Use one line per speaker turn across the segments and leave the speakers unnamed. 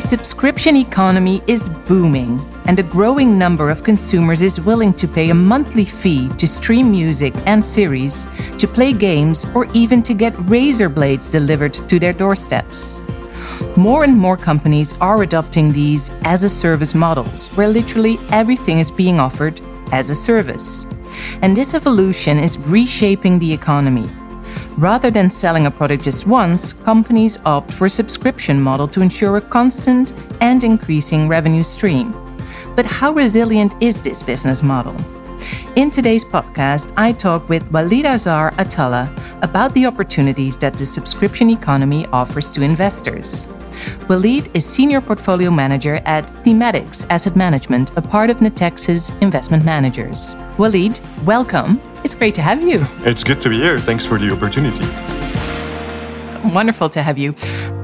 The subscription economy is booming, and a growing number of consumers is willing to pay a monthly fee to stream music and series, to play games, or even to get razor blades delivered to their doorsteps. More and more companies are adopting these as a service models, where literally everything is being offered as a service. And this evolution is reshaping the economy. Rather than selling a product just once, companies opt for a subscription model to ensure a constant and increasing revenue stream. But how resilient is this business model? In today's podcast, I talk with Walid Azar Attallah about the opportunities that the subscription economy offers to investors. Walid is Senior Portfolio Manager at Thematics Asset Management, a part of Natixis Investment Managers. Walid, welcome. It's great to have you.
It's good to be here. Thanks for the opportunity.
Wonderful to have you.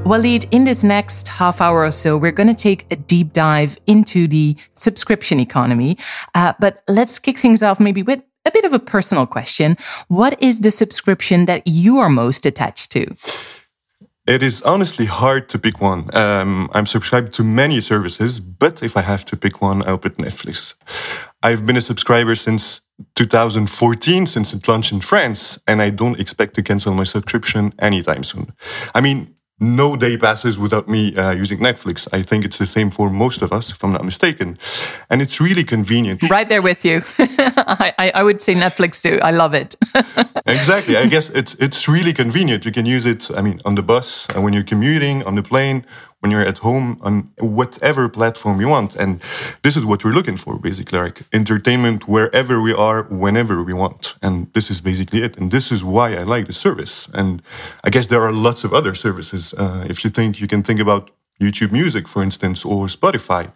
Walid, in this next half hour or so, we're going to take a deep dive into the subscription economy. Uh, but let's kick things off maybe with a bit of a personal question. What is the subscription that you are most attached to?
It is honestly hard to pick one. Um, I'm subscribed to many services, but if I have to pick one, I'll pick Netflix. I've been a subscriber since 2014, since it launched in France, and I don't expect to cancel my subscription anytime soon. I mean, no day passes without me uh, using Netflix. I think it's the same for most of us, if I'm not mistaken. And it's really convenient.
Right there with you. I, I, would say Netflix too. I love it.
exactly. I guess it's it's really convenient. You can use it. I mean, on the bus, uh, when you're commuting, on the plane, when you're at home on whatever platform you want. And this is what we're looking for, basically, like entertainment wherever we are, whenever we want. And this is basically it. And this is why I like the service. And I guess there are lots of other services. Uh, if you think you can think about YouTube Music, for instance, or Spotify.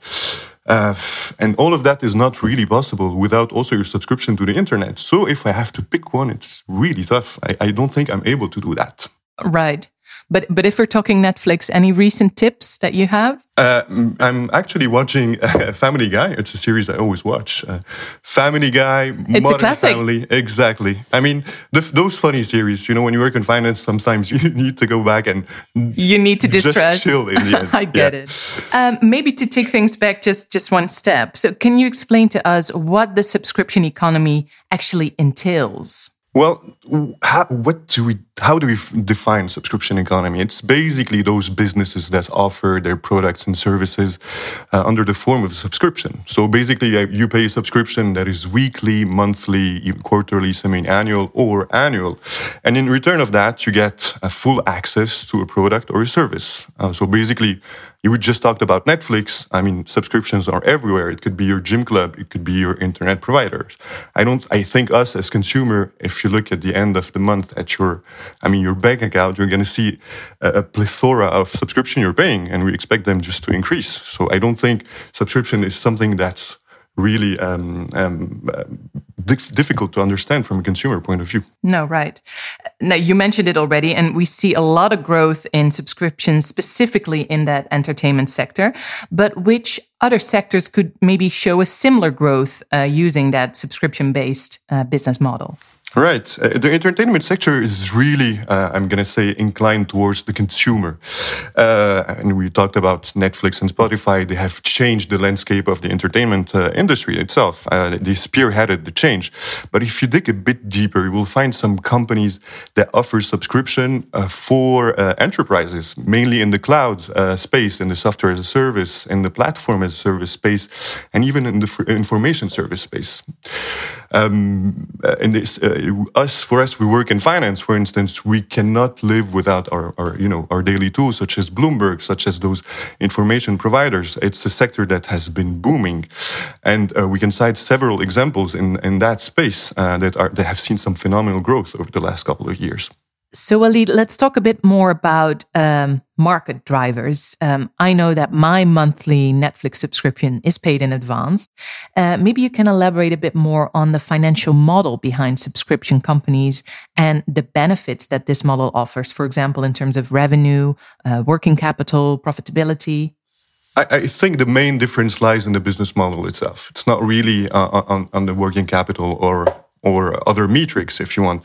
Uh, and all of that is not really possible without also your subscription to the internet. So if I have to pick one, it's really tough. I, I don't think I'm able to do that.
Right. But but if we're talking Netflix, any recent tips that you have?
Uh, I'm actually watching uh, Family Guy. It's a series I always watch. Uh, Family Guy,
it's Modern a classic.
Family, exactly. I mean, the, those funny series. You know, when you work in finance, sometimes you need to go back and
you need to distress.
chill in the end.
I get yeah. it. Um, maybe to take things back just just one step. So, can you explain to us what the subscription economy actually entails?
Well, how, what do we? How do we define subscription economy? It's basically those businesses that offer their products and services uh, under the form of a subscription. So basically, uh, you pay a subscription that is weekly, monthly, quarterly, semi-annual, or annual, and in return of that, you get a full access to a product or a service. Uh, so basically, you just talked about Netflix. I mean, subscriptions are everywhere. It could be your gym club. It could be your internet providers. I don't, I think us as consumer, if you look at the end of the month at your, I mean, your bank account, you're going to see a, plethora of subscription you're paying and we expect them just to increase. So I don't think subscription is something that's really um, um, difficult to understand from a consumer point of view.
No, right. Now, you mentioned it already, and we see a lot of growth in subscriptions, specifically in that entertainment sector. But which other sectors could maybe show a similar growth uh, using that subscription based uh, business model?
Right. Uh, the entertainment sector is really, uh, I'm going to say, inclined towards the consumer. Uh, and we talked about Netflix and Spotify. They have changed the landscape of the entertainment uh, industry itself. Uh, they spearheaded the change. But if you dig a bit deeper, you will find some companies that offer subscription uh, for enterprises, mainly in the cloud space, in the software as a service, in the platform as a service space, and even in the information service space. Um, in this, us for us we work in finance for instance we cannot live without our, our you know our daily tools such as bloomberg such as those information providers. It's a sector that has been booming. And uh, we can cite several examples in in that space uh, that are that have seen some phenomenal growth over the last couple of years
so, Walid, let's talk a bit more about um, market drivers. Um, I know that my monthly Netflix subscription is paid in advance. Uh, maybe you can elaborate a bit more on the financial model behind subscription companies and the benefits that this model offers, for example, in terms of revenue, uh, working capital, profitability.
I, think the main difference lies in the business model itself. It's not really uh, on, on the working capital or or other metrics if you want.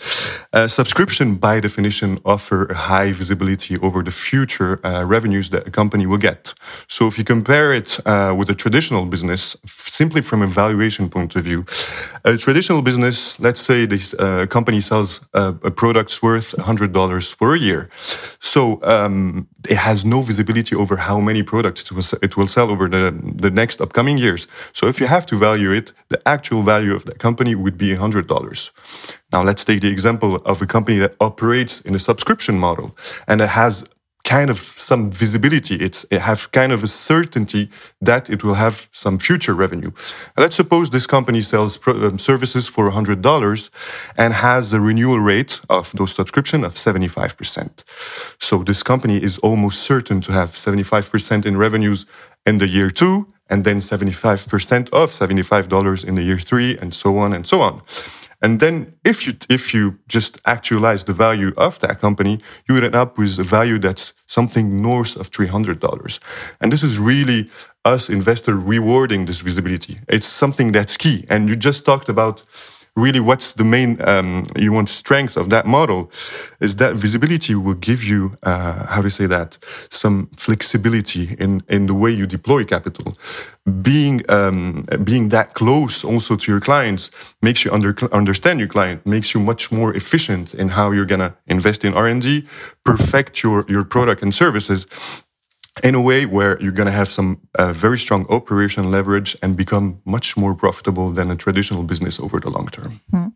Uh, subscription, by definition, offer high visibility over the future uh, revenues that a company will get. So if you compare it uh, with a traditional business, simply from a valuation point of view, a traditional business, let's say this uh, company sells uh, a product worth $100 for a year. So um, it has no visibility over how many products it will, sell over the, the next upcoming years. So if you have to value it, the actual value of that company would be 100 $100. Now, let's take the example of a company that operates in a subscription model and that has kind of some visibility. It's, it have kind of a certainty that it will have some future revenue. Let's suppose this company sells um, services for $100 and has a renewal rate of those subscription of 75%. So this company is almost certain to have 75% in revenues in the year two and then 75% of $75 in the year three, and so on and so on. And then if you if you just actualize the value of that company, you would end up with a value that's something north of $300. And this is really us investor rewarding this visibility. It's something that's key. And you just talked about really what's the main um, you want strength of that model is that visibility will give you uh, how to say that? Some flexibility in in the way you deploy capital. Being um, being that close also to your clients makes you under, understand your client makes you much more efficient in how you're gonna invest in r&d perfect your your product and services in a way where you're going to have some uh, very strong operation leverage and become much more profitable than a traditional business over the long term. Mm.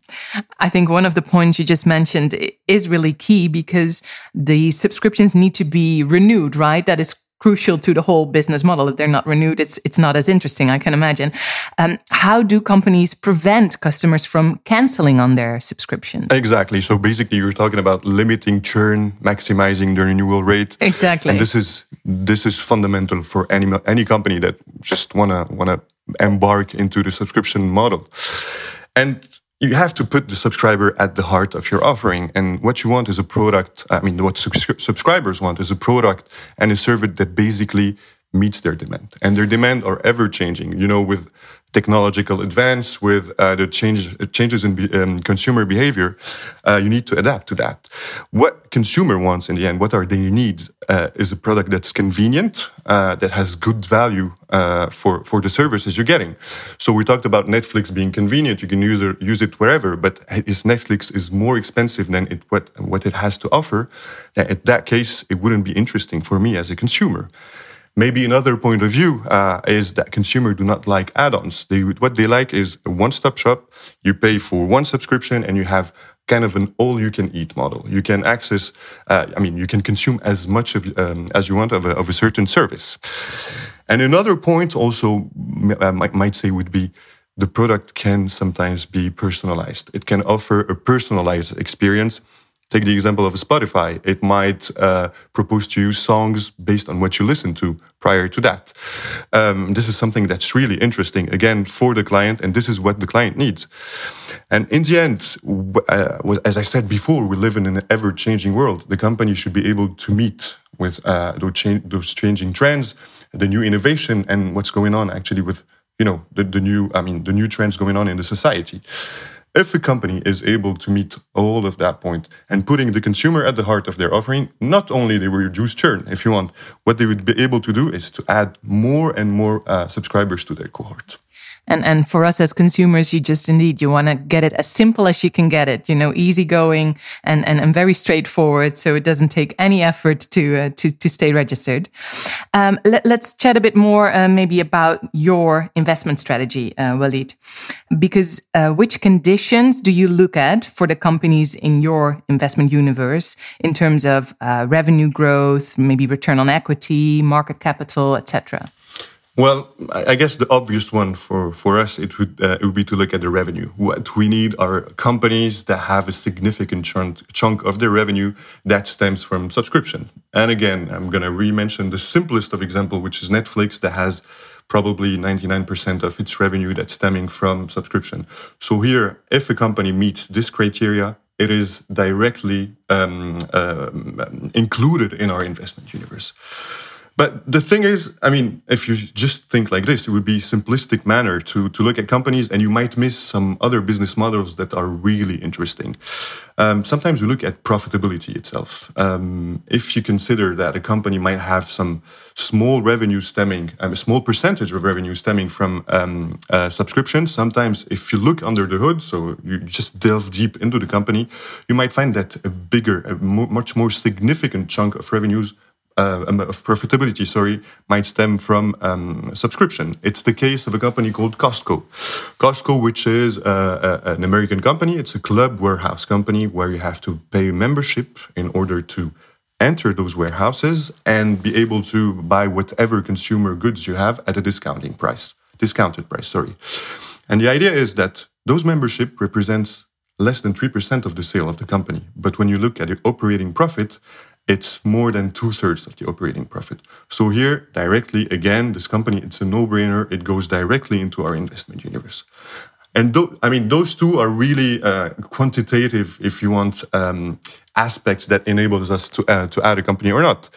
I think one of the points you just mentioned is really key because the subscriptions need to be renewed, right? That is crucial to the whole business model. If they're not renewed, it's it's not as interesting. I can imagine. Um, how do companies prevent customers from canceling on their subscriptions?
Exactly. So basically, you're talking about limiting churn, maximizing the renewal rate.
Exactly.
And this is this is fundamental for any any company that just wanna wanna embark into the subscription model. And you have to put the subscriber at the heart of your offering. And what you want is a product. I mean, what subscribers want is a product and a service that basically meets their demand. And their demand are ever changing. You know, with technological advance, with uh, the change, changes in um, consumer behavior, uh, you need to adapt to that. What consumer wants in the end, what are their needs, uh, is a product that's convenient, uh, that has good value uh, for for the services you're getting. So we talked about Netflix being convenient; you can use it, use it wherever. But if Netflix is more expensive than it, what what it has to offer, in that case, it wouldn't be interesting for me as a consumer. Maybe another point of view uh, is that consumers do not like add-ons. They, what they like is a one-stop shop. You pay for one subscription and you have kind of an all-you-can-eat model. You can access, uh, I mean, you can consume as much of, um, as you want of a, of a, certain service. And another point also I might, might say would be the product can sometimes be personalized. It can offer a personalized experience Take the example of Spotify. It might uh, propose to you songs based on what you listened to prior to that. Um, this is something that's really interesting, again, for the client, and this is what the client needs. And in the end, uh, as I said before, we live in an ever changing world. The company should be able to meet with uh, those, cha those changing trends, the new innovation, and what's going on actually with you know the, the new i mean the new trends going on in the society if a company is able to meet all of that point and putting the consumer at the heart of their offering, not only they will reduce churn, if you want, what they would be able to do is to add more and more uh, subscribers to their cohort.
And and for us as consumers, you just indeed you want to get it as simple as you can get it. You know, easygoing and and, and very straightforward, so it doesn't take any effort to uh, to to stay registered. Um, let, us chat a bit more, uh, maybe about your investment strategy, uh, Walid, because uh, which conditions do you look at for the companies in your investment universe in terms of uh, revenue growth, maybe return on equity, market capital, etc.
Well, I guess the obvious one for, for us it would uh, it would be to look at the revenue. What we need are companies that have a significant chunk, of their revenue that stems from subscription. And again, I'm going to re-mention the simplest of example, which is Netflix, that has probably 99% of its revenue that's stemming from subscription. So here, if a company meets this criteria, it is directly um, uh, included in our investment universe. But the thing is, I mean, if you just think like this, it would be simplistic manner to, to look at companies and you might miss some other business models that are really interesting. Um, sometimes we look at profitability itself. Um, if you consider that a company might have some small revenue stemming, um, a small percentage of revenue stemming from um, uh, subscriptions, sometimes if you look under the hood, so you just delve deep into the company, you might find that a bigger, a much more significant chunk of revenues uh, um, of profitability, sorry, might stem from um, subscription. It's the case of a company called Costco. Costco, which is uh, a, an American company, it's a club warehouse company where you have to pay membership in order to enter those warehouses and be able to buy whatever consumer goods you have at a discounting price, discounted price, sorry. And the idea is that those membership represents less than 3% of the sale of the company. But when you look at the operating profit, it's more than two thirds of the operating profit. So here, directly, again, this company, it's a no-brainer. It goes directly into our investment universe. And th- I mean, those two are really uh, quantitative, if you want, um, aspects that enables us to uh, to add a company or not.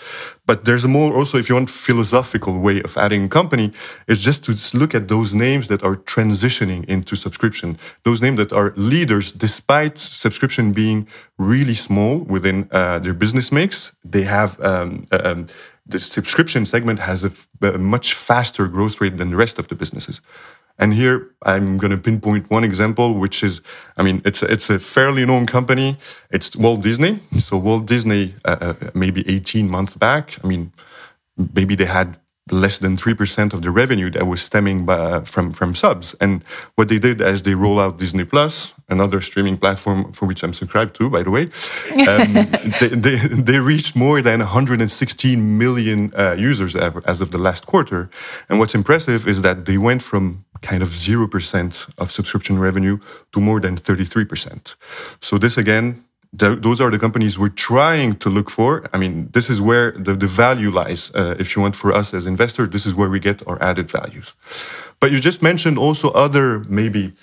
But there's a more also, if you want, philosophical way of adding a company. It's just to look at those names that are transitioning into subscription. Those names that are leaders, despite subscription being really small within uh, their business mix. They have um, uh, um, the subscription segment has a, a much faster growth rate than the rest of the businesses. And here I'm going to pinpoint one example, which is, I mean, it's a, it's a fairly known company. It's Walt Disney. So Walt Disney, uh, uh maybe 18 months back, I mean, maybe they had less than 3% of the revenue that was stemming by, from, from subs. And what they did as they roll out Disney Plus, another streaming platform for which I'm subscribed to, by the way, um, they, they, they, reached more than 116 million uh, users as of the last quarter. And what's impressive is that they went from kind of 0% of subscription revenue to more than 33%. So this again th those are the companies we're trying to look for. I mean, this is where the, the value lies. Uh, if you want for us as investors, this is where we get our added values. But you just mentioned also other maybe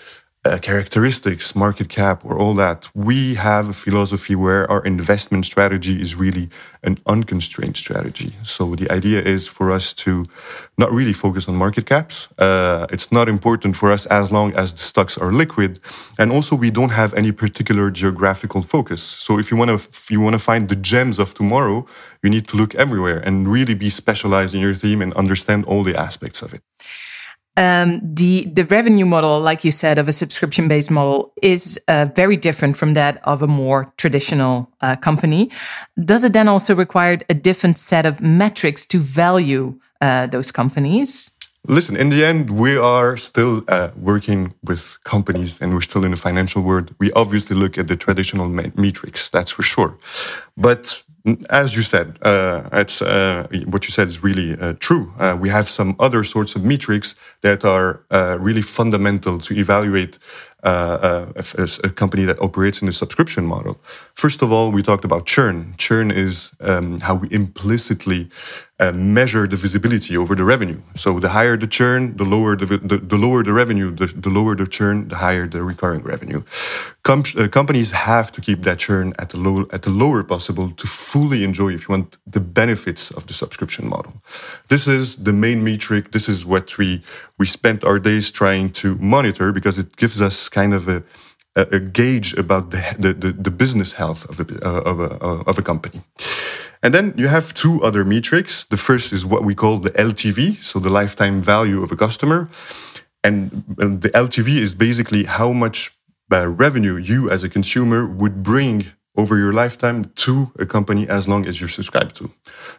uh, characteristics, market cap, or all that. We have a philosophy where our investment strategy is really an unconstrained strategy. So the idea is for us to not really focus on market caps. Uh, it's not important for us as long as the stocks are liquid, and also we don't have any particular geographical focus. So if you want to, if you want to find the gems of tomorrow, you need to look everywhere and really be specialized in your theme and understand all the aspects of it
um, the the revenue model, like you said, of a subscription based model is uh, very different from that of a more traditional uh, company. Does it then also require a different set of metrics to value uh, those companies?
Listen, in the end, we are still uh, working with companies and we're still in the financial world. We obviously look at the traditional metrics, that's for sure. But as you said, uh, it's, uh, what you said is really uh, true. Uh, we have some other sorts of metrics that are uh, really fundamental to evaluate uh, a, a, company that operates in a subscription model. First of all, we talked about churn. Churn is um, how we implicitly uh, measure the visibility over the revenue. So the higher the churn, the lower the, the, the lower the revenue, the, the, lower the churn, the higher the recurring revenue. Com uh, companies have to keep that churn at the low at the lower possible to fully enjoy, if you want, the benefits of the subscription model. This is the main metric. This is what we we spent our days trying to monitor because it gives us kind of a a, a gauge about the, the, the, business health of a, uh, of, a, uh, of a company. And then you have two other metrics. The first is what we call the LTV, so the lifetime value of a customer. And, and the LTV is basically how much uh, revenue you as a consumer would bring over your lifetime to a company as long as you're subscribed to.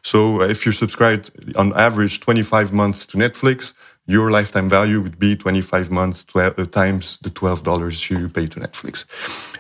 So if you're subscribed on average 25 months to Netflix, your lifetime value would be 25 months 12, uh, times the $12 you pay to Netflix.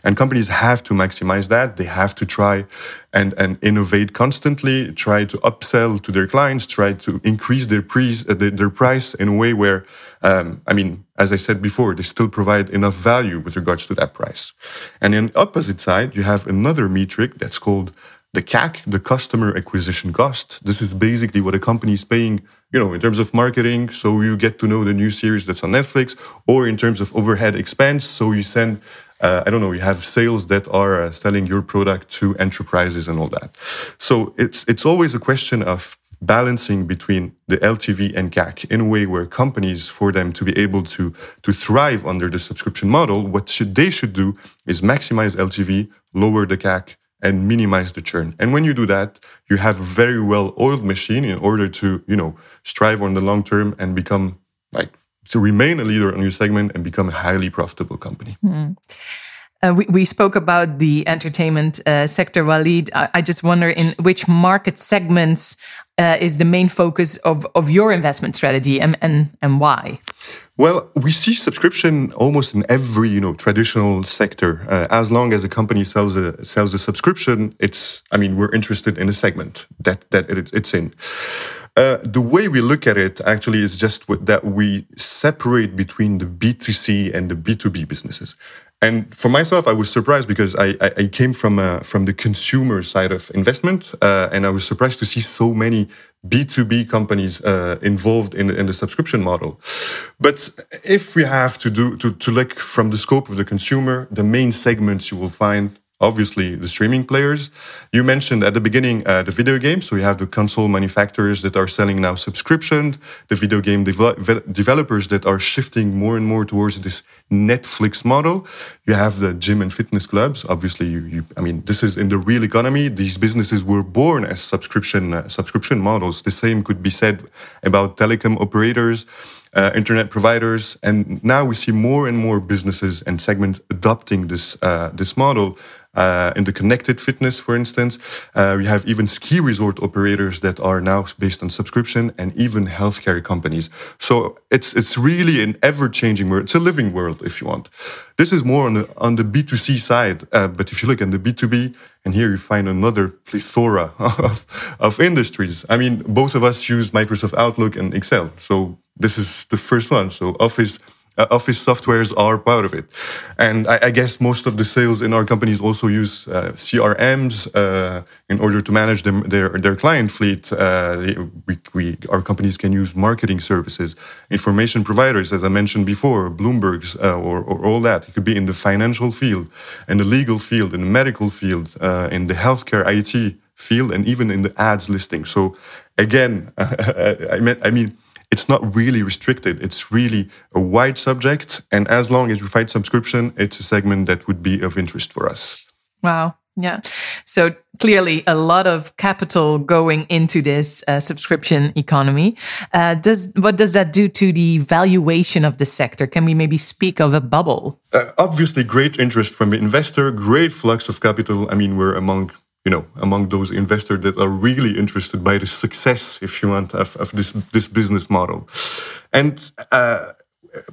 And companies have to maximize that. They have to try and, and innovate constantly, try to upsell to their clients, try to increase their, pre, uh, their, price in a way where, um, I mean, as I said before, they still provide enough value with regards to that price. And on the opposite side, you have another metric that's called the CAC, the customer acquisition cost. This is basically what a company is paying, you know, in terms of marketing. So you get to know the new series that's on Netflix or in terms of overhead expense. So you send, uh, I don't know, you have sales that are uh, selling your product to enterprises and all that. So it's, it's always a question of balancing between the LTV and CAC in a way where companies, for them to be able to, to thrive under the subscription model, what should, they should do is maximize LTV, lower the CAC, and minimize the churn. And when you do that, you have a very well oiled machine in order to, you know, strive on the long term and become like to remain a leader on your segment and become a highly profitable company. Mm.
Uh, we, we spoke about the entertainment uh, sector, Walid. I, I, just wonder in which market segments uh, is the main focus of, of your investment strategy and, and, and why?
Well, we see subscription almost in every you know traditional sector. Uh, as long as a company sells a sells a subscription, it's I mean we're interested in a segment that that it, it's in. Uh, the way we look at it actually is just that we separate between the B2C and the B2B businesses. And for myself, I was surprised because I, I, came from uh, from the consumer side of investment, uh, and I was surprised to see so many B2B companies uh, involved in, in the subscription model. But if we have to do to, to look from the scope of the consumer, the main segments you will find obviously the streaming players. You mentioned at the beginning uh, the video games. So you have the console manufacturers that are selling now subscriptions, the video game developers that are shifting more and more towards this Netflix model. You have the gym and fitness clubs. Obviously, you, you I mean, this is in the real economy. These businesses were born as subscription uh, subscription models. The same could be said about telecom operators uh, internet providers, and now we see more and more businesses and segments adopting this uh, this model. Uh, in the connected fitness, for instance, uh, we have even ski resort operators that are now based on subscription, and even healthcare companies. So it's it's really an ever-changing world. It's a living world, if you want. This is more on the on the B two C side, uh, but if you look at the B two B, and here you find another plethora of, of industries. I mean, both of us use Microsoft Outlook and Excel, so this is the first one. So Office Office softwares are part of it. And I, I, guess most of the sales in our companies also use uh, CRMs uh, in order to manage them, their, their client fleet. Uh, we, we, our companies can use marketing services, information providers, as I mentioned before, Bloomberg's uh, or, or, all that. It could be in the financial field, in the legal field, in the medical field, uh, in the healthcare IT field, and even in the ads listing. So again, I mean it's not really restricted. It's really a wide subject. And as long as we find subscription, it's a segment that would be of interest for us.
Wow. Yeah. So clearly a lot of capital going into this uh, subscription economy. Uh, does what does that do to the valuation of the sector? Can we maybe speak of a bubble?
Uh, obviously, great interest from the investor, great flux of capital. I mean, we're among you know, among those investors that are really interested by the success, if you want, of, of this this business model. And uh,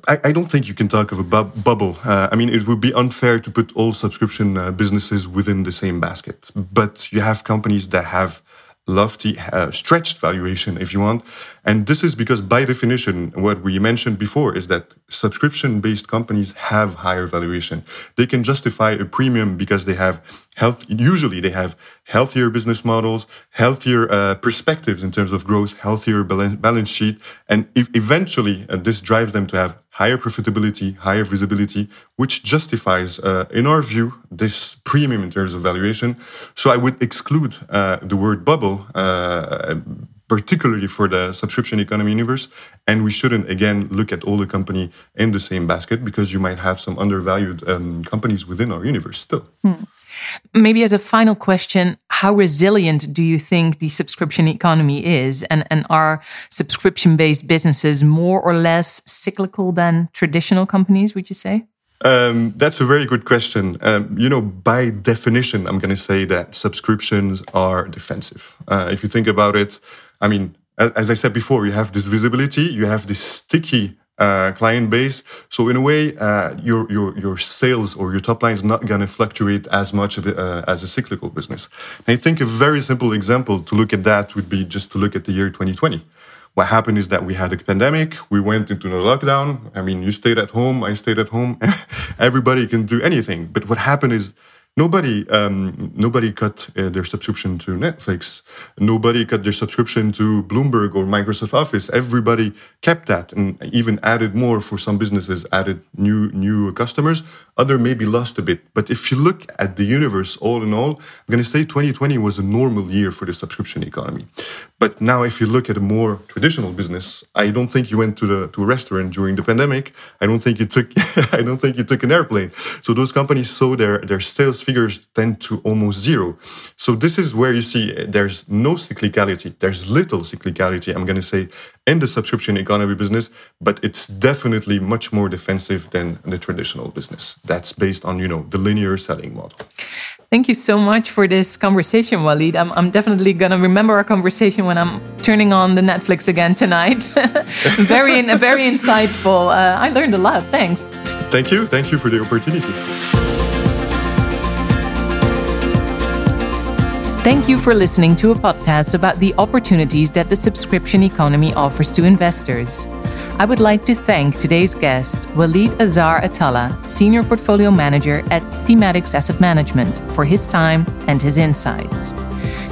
I, I, don't think you can talk of a bu bubble. Uh, I mean, it would be unfair to put all subscription uh, businesses within the same basket. But you have companies that have lofty, uh, stretched valuation, if you want. And this is because, by definition, what we mentioned before is that subscription based companies have higher valuation. They can justify a premium because they have health, usually they have healthier business models, healthier uh, perspectives in terms of growth, healthier balance sheet. And eventually, uh, this drives them to have higher profitability, higher visibility, which justifies, uh, in our view, this premium in terms of valuation. So I would exclude uh, the word bubble, uh, particularly for the subscription economy universe. And we shouldn't, again, look at all the company in the same basket because you might have some undervalued um, companies within our universe still. Hmm.
Maybe as a final question, how resilient do you think the subscription economy is? And, and are subscription based businesses more or less cyclical than traditional companies, would you say?
Um, that's a very good question. Um, you know, by definition, I'm going to say that subscriptions are defensive. Uh, if you think about it, I mean, as I said before, you have this visibility, you have this sticky uh, client base. So in a way, uh, your your your sales or your top line is not going to fluctuate as much it, uh, as a cyclical business. And I think a very simple example to look at that would be just to look at the year 2020. What happened is that we had a pandemic. We went into a lockdown. I mean, you stayed at home. I stayed at home. Everybody can do anything. But what happened is nobody um, nobody cut uh, their subscription to Netflix. Nobody cut their subscription to Bloomberg or Microsoft Office. Everybody kept that and even added more for some businesses, added new new customers. Other maybe lost a bit. But if you look at the universe all in all, I'm going to say 2020 was a normal year for the subscription economy. But now, if you look at a more traditional business, I don't think you went to the to a restaurant during the pandemic. I don't think you took I don't think you took an airplane. So those companies saw their their sales figures tend to almost zero. So this is where you see there's no cyclicality. There's little cyclicality. I'm going to say in the subscription economy business, but it's definitely much more defensive than the traditional business. That's based on you know the linear selling model.
Thank you so much for this conversation, Walid. I'm, I'm definitely going to remember our conversation when I'm turning on the Netflix again tonight. very, very insightful. Uh, I learned a lot. Thanks.
Thank you. Thank you for the opportunity.
Thank you for listening to a podcast about the opportunities that the subscription economy offers to investors. I would like to thank today's guest, Walid Azar Attallah, Senior Portfolio Manager at Thematics Asset Management, for his time and his insights.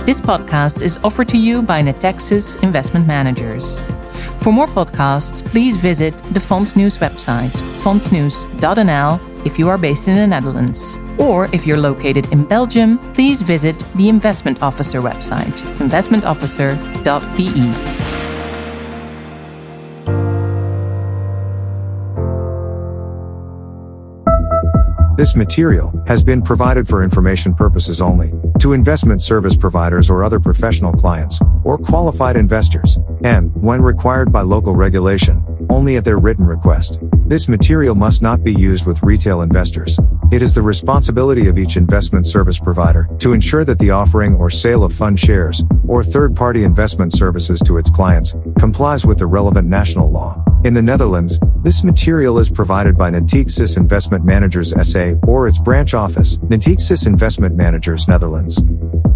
This podcast is offered to you by Natixis Investment Managers. For more podcasts, please visit the Fonds News website, fondsnews.nl, if you are based in the Netherlands. Or if you're located in Belgium, please visit the Investment Officer website, investmentofficer.be.
This material has been provided for information purposes only to investment service providers or other professional clients or qualified investors, and, when required by local regulation, only at their written request. This material must not be used with retail investors. It is the responsibility of each investment service provider to ensure that the offering or sale of fund shares or third party investment services to its clients complies with the relevant national law. In the Netherlands, this material is provided by Natixis Investment Managers SA or its branch office, Natixis Investment Managers Netherlands.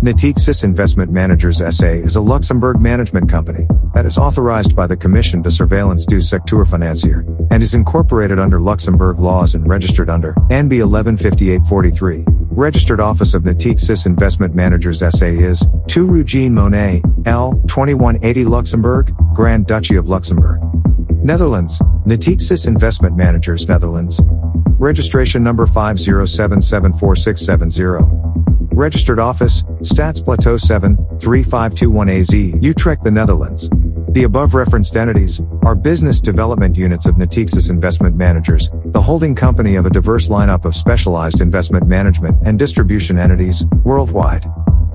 Natixis Investment Managers SA is a Luxembourg management company that is authorized by the Commission de Surveillance du Secteur Financier and is incorporated under Luxembourg laws and registered under NB 115843. Registered office of Natixis Investment Managers SA is 2 Rue Jean Monnet, L. 2180 Luxembourg, Grand Duchy of Luxembourg. Netherlands, Natixis Investment Managers Netherlands. Registration number 507746770. Registered office, Stadsplateau 7, 3521 AZ, Utrecht, the Netherlands. The above referenced entities are business development units of Natixis Investment Managers, the holding company of a diverse lineup of specialized investment management and distribution entities worldwide.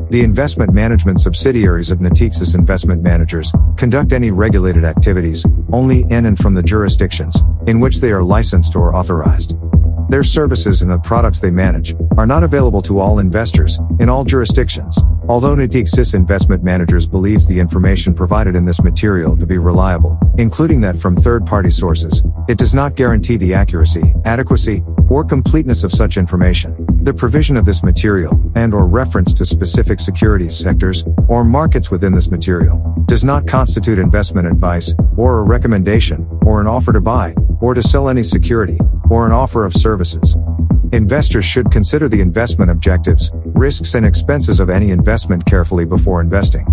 The investment management subsidiaries of Natixis Investment Managers conduct any regulated activities only in and from the jurisdictions in which they are licensed or authorized. Their services and the products they manage are not available to all investors in all jurisdictions. Although Natixis Investment Managers believes the information provided in this material to be reliable, including that from third-party sources, it does not guarantee the accuracy, adequacy, or completeness of such information. The provision of this material, and or reference to specific securities sectors, or markets within this material, does not constitute investment advice, or a recommendation, or an offer to buy, or to sell any security, or an offer of services. Investors should consider the investment objectives, risks and expenses of any investment carefully before investing.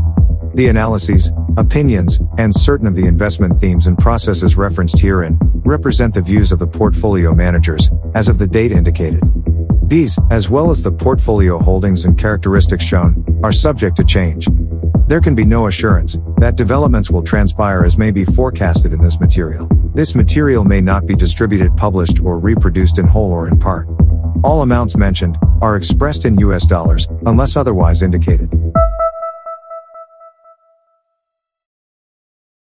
The analyses, opinions, and certain of the investment themes and processes referenced herein represent the views of the portfolio managers as of the date indicated. These, as well as the portfolio holdings and characteristics shown, are subject to change. There can be no assurance that developments will transpire as may be forecasted in this material. This material may not be distributed, published, or reproduced in whole or in part. All amounts mentioned are expressed in US dollars, unless otherwise indicated.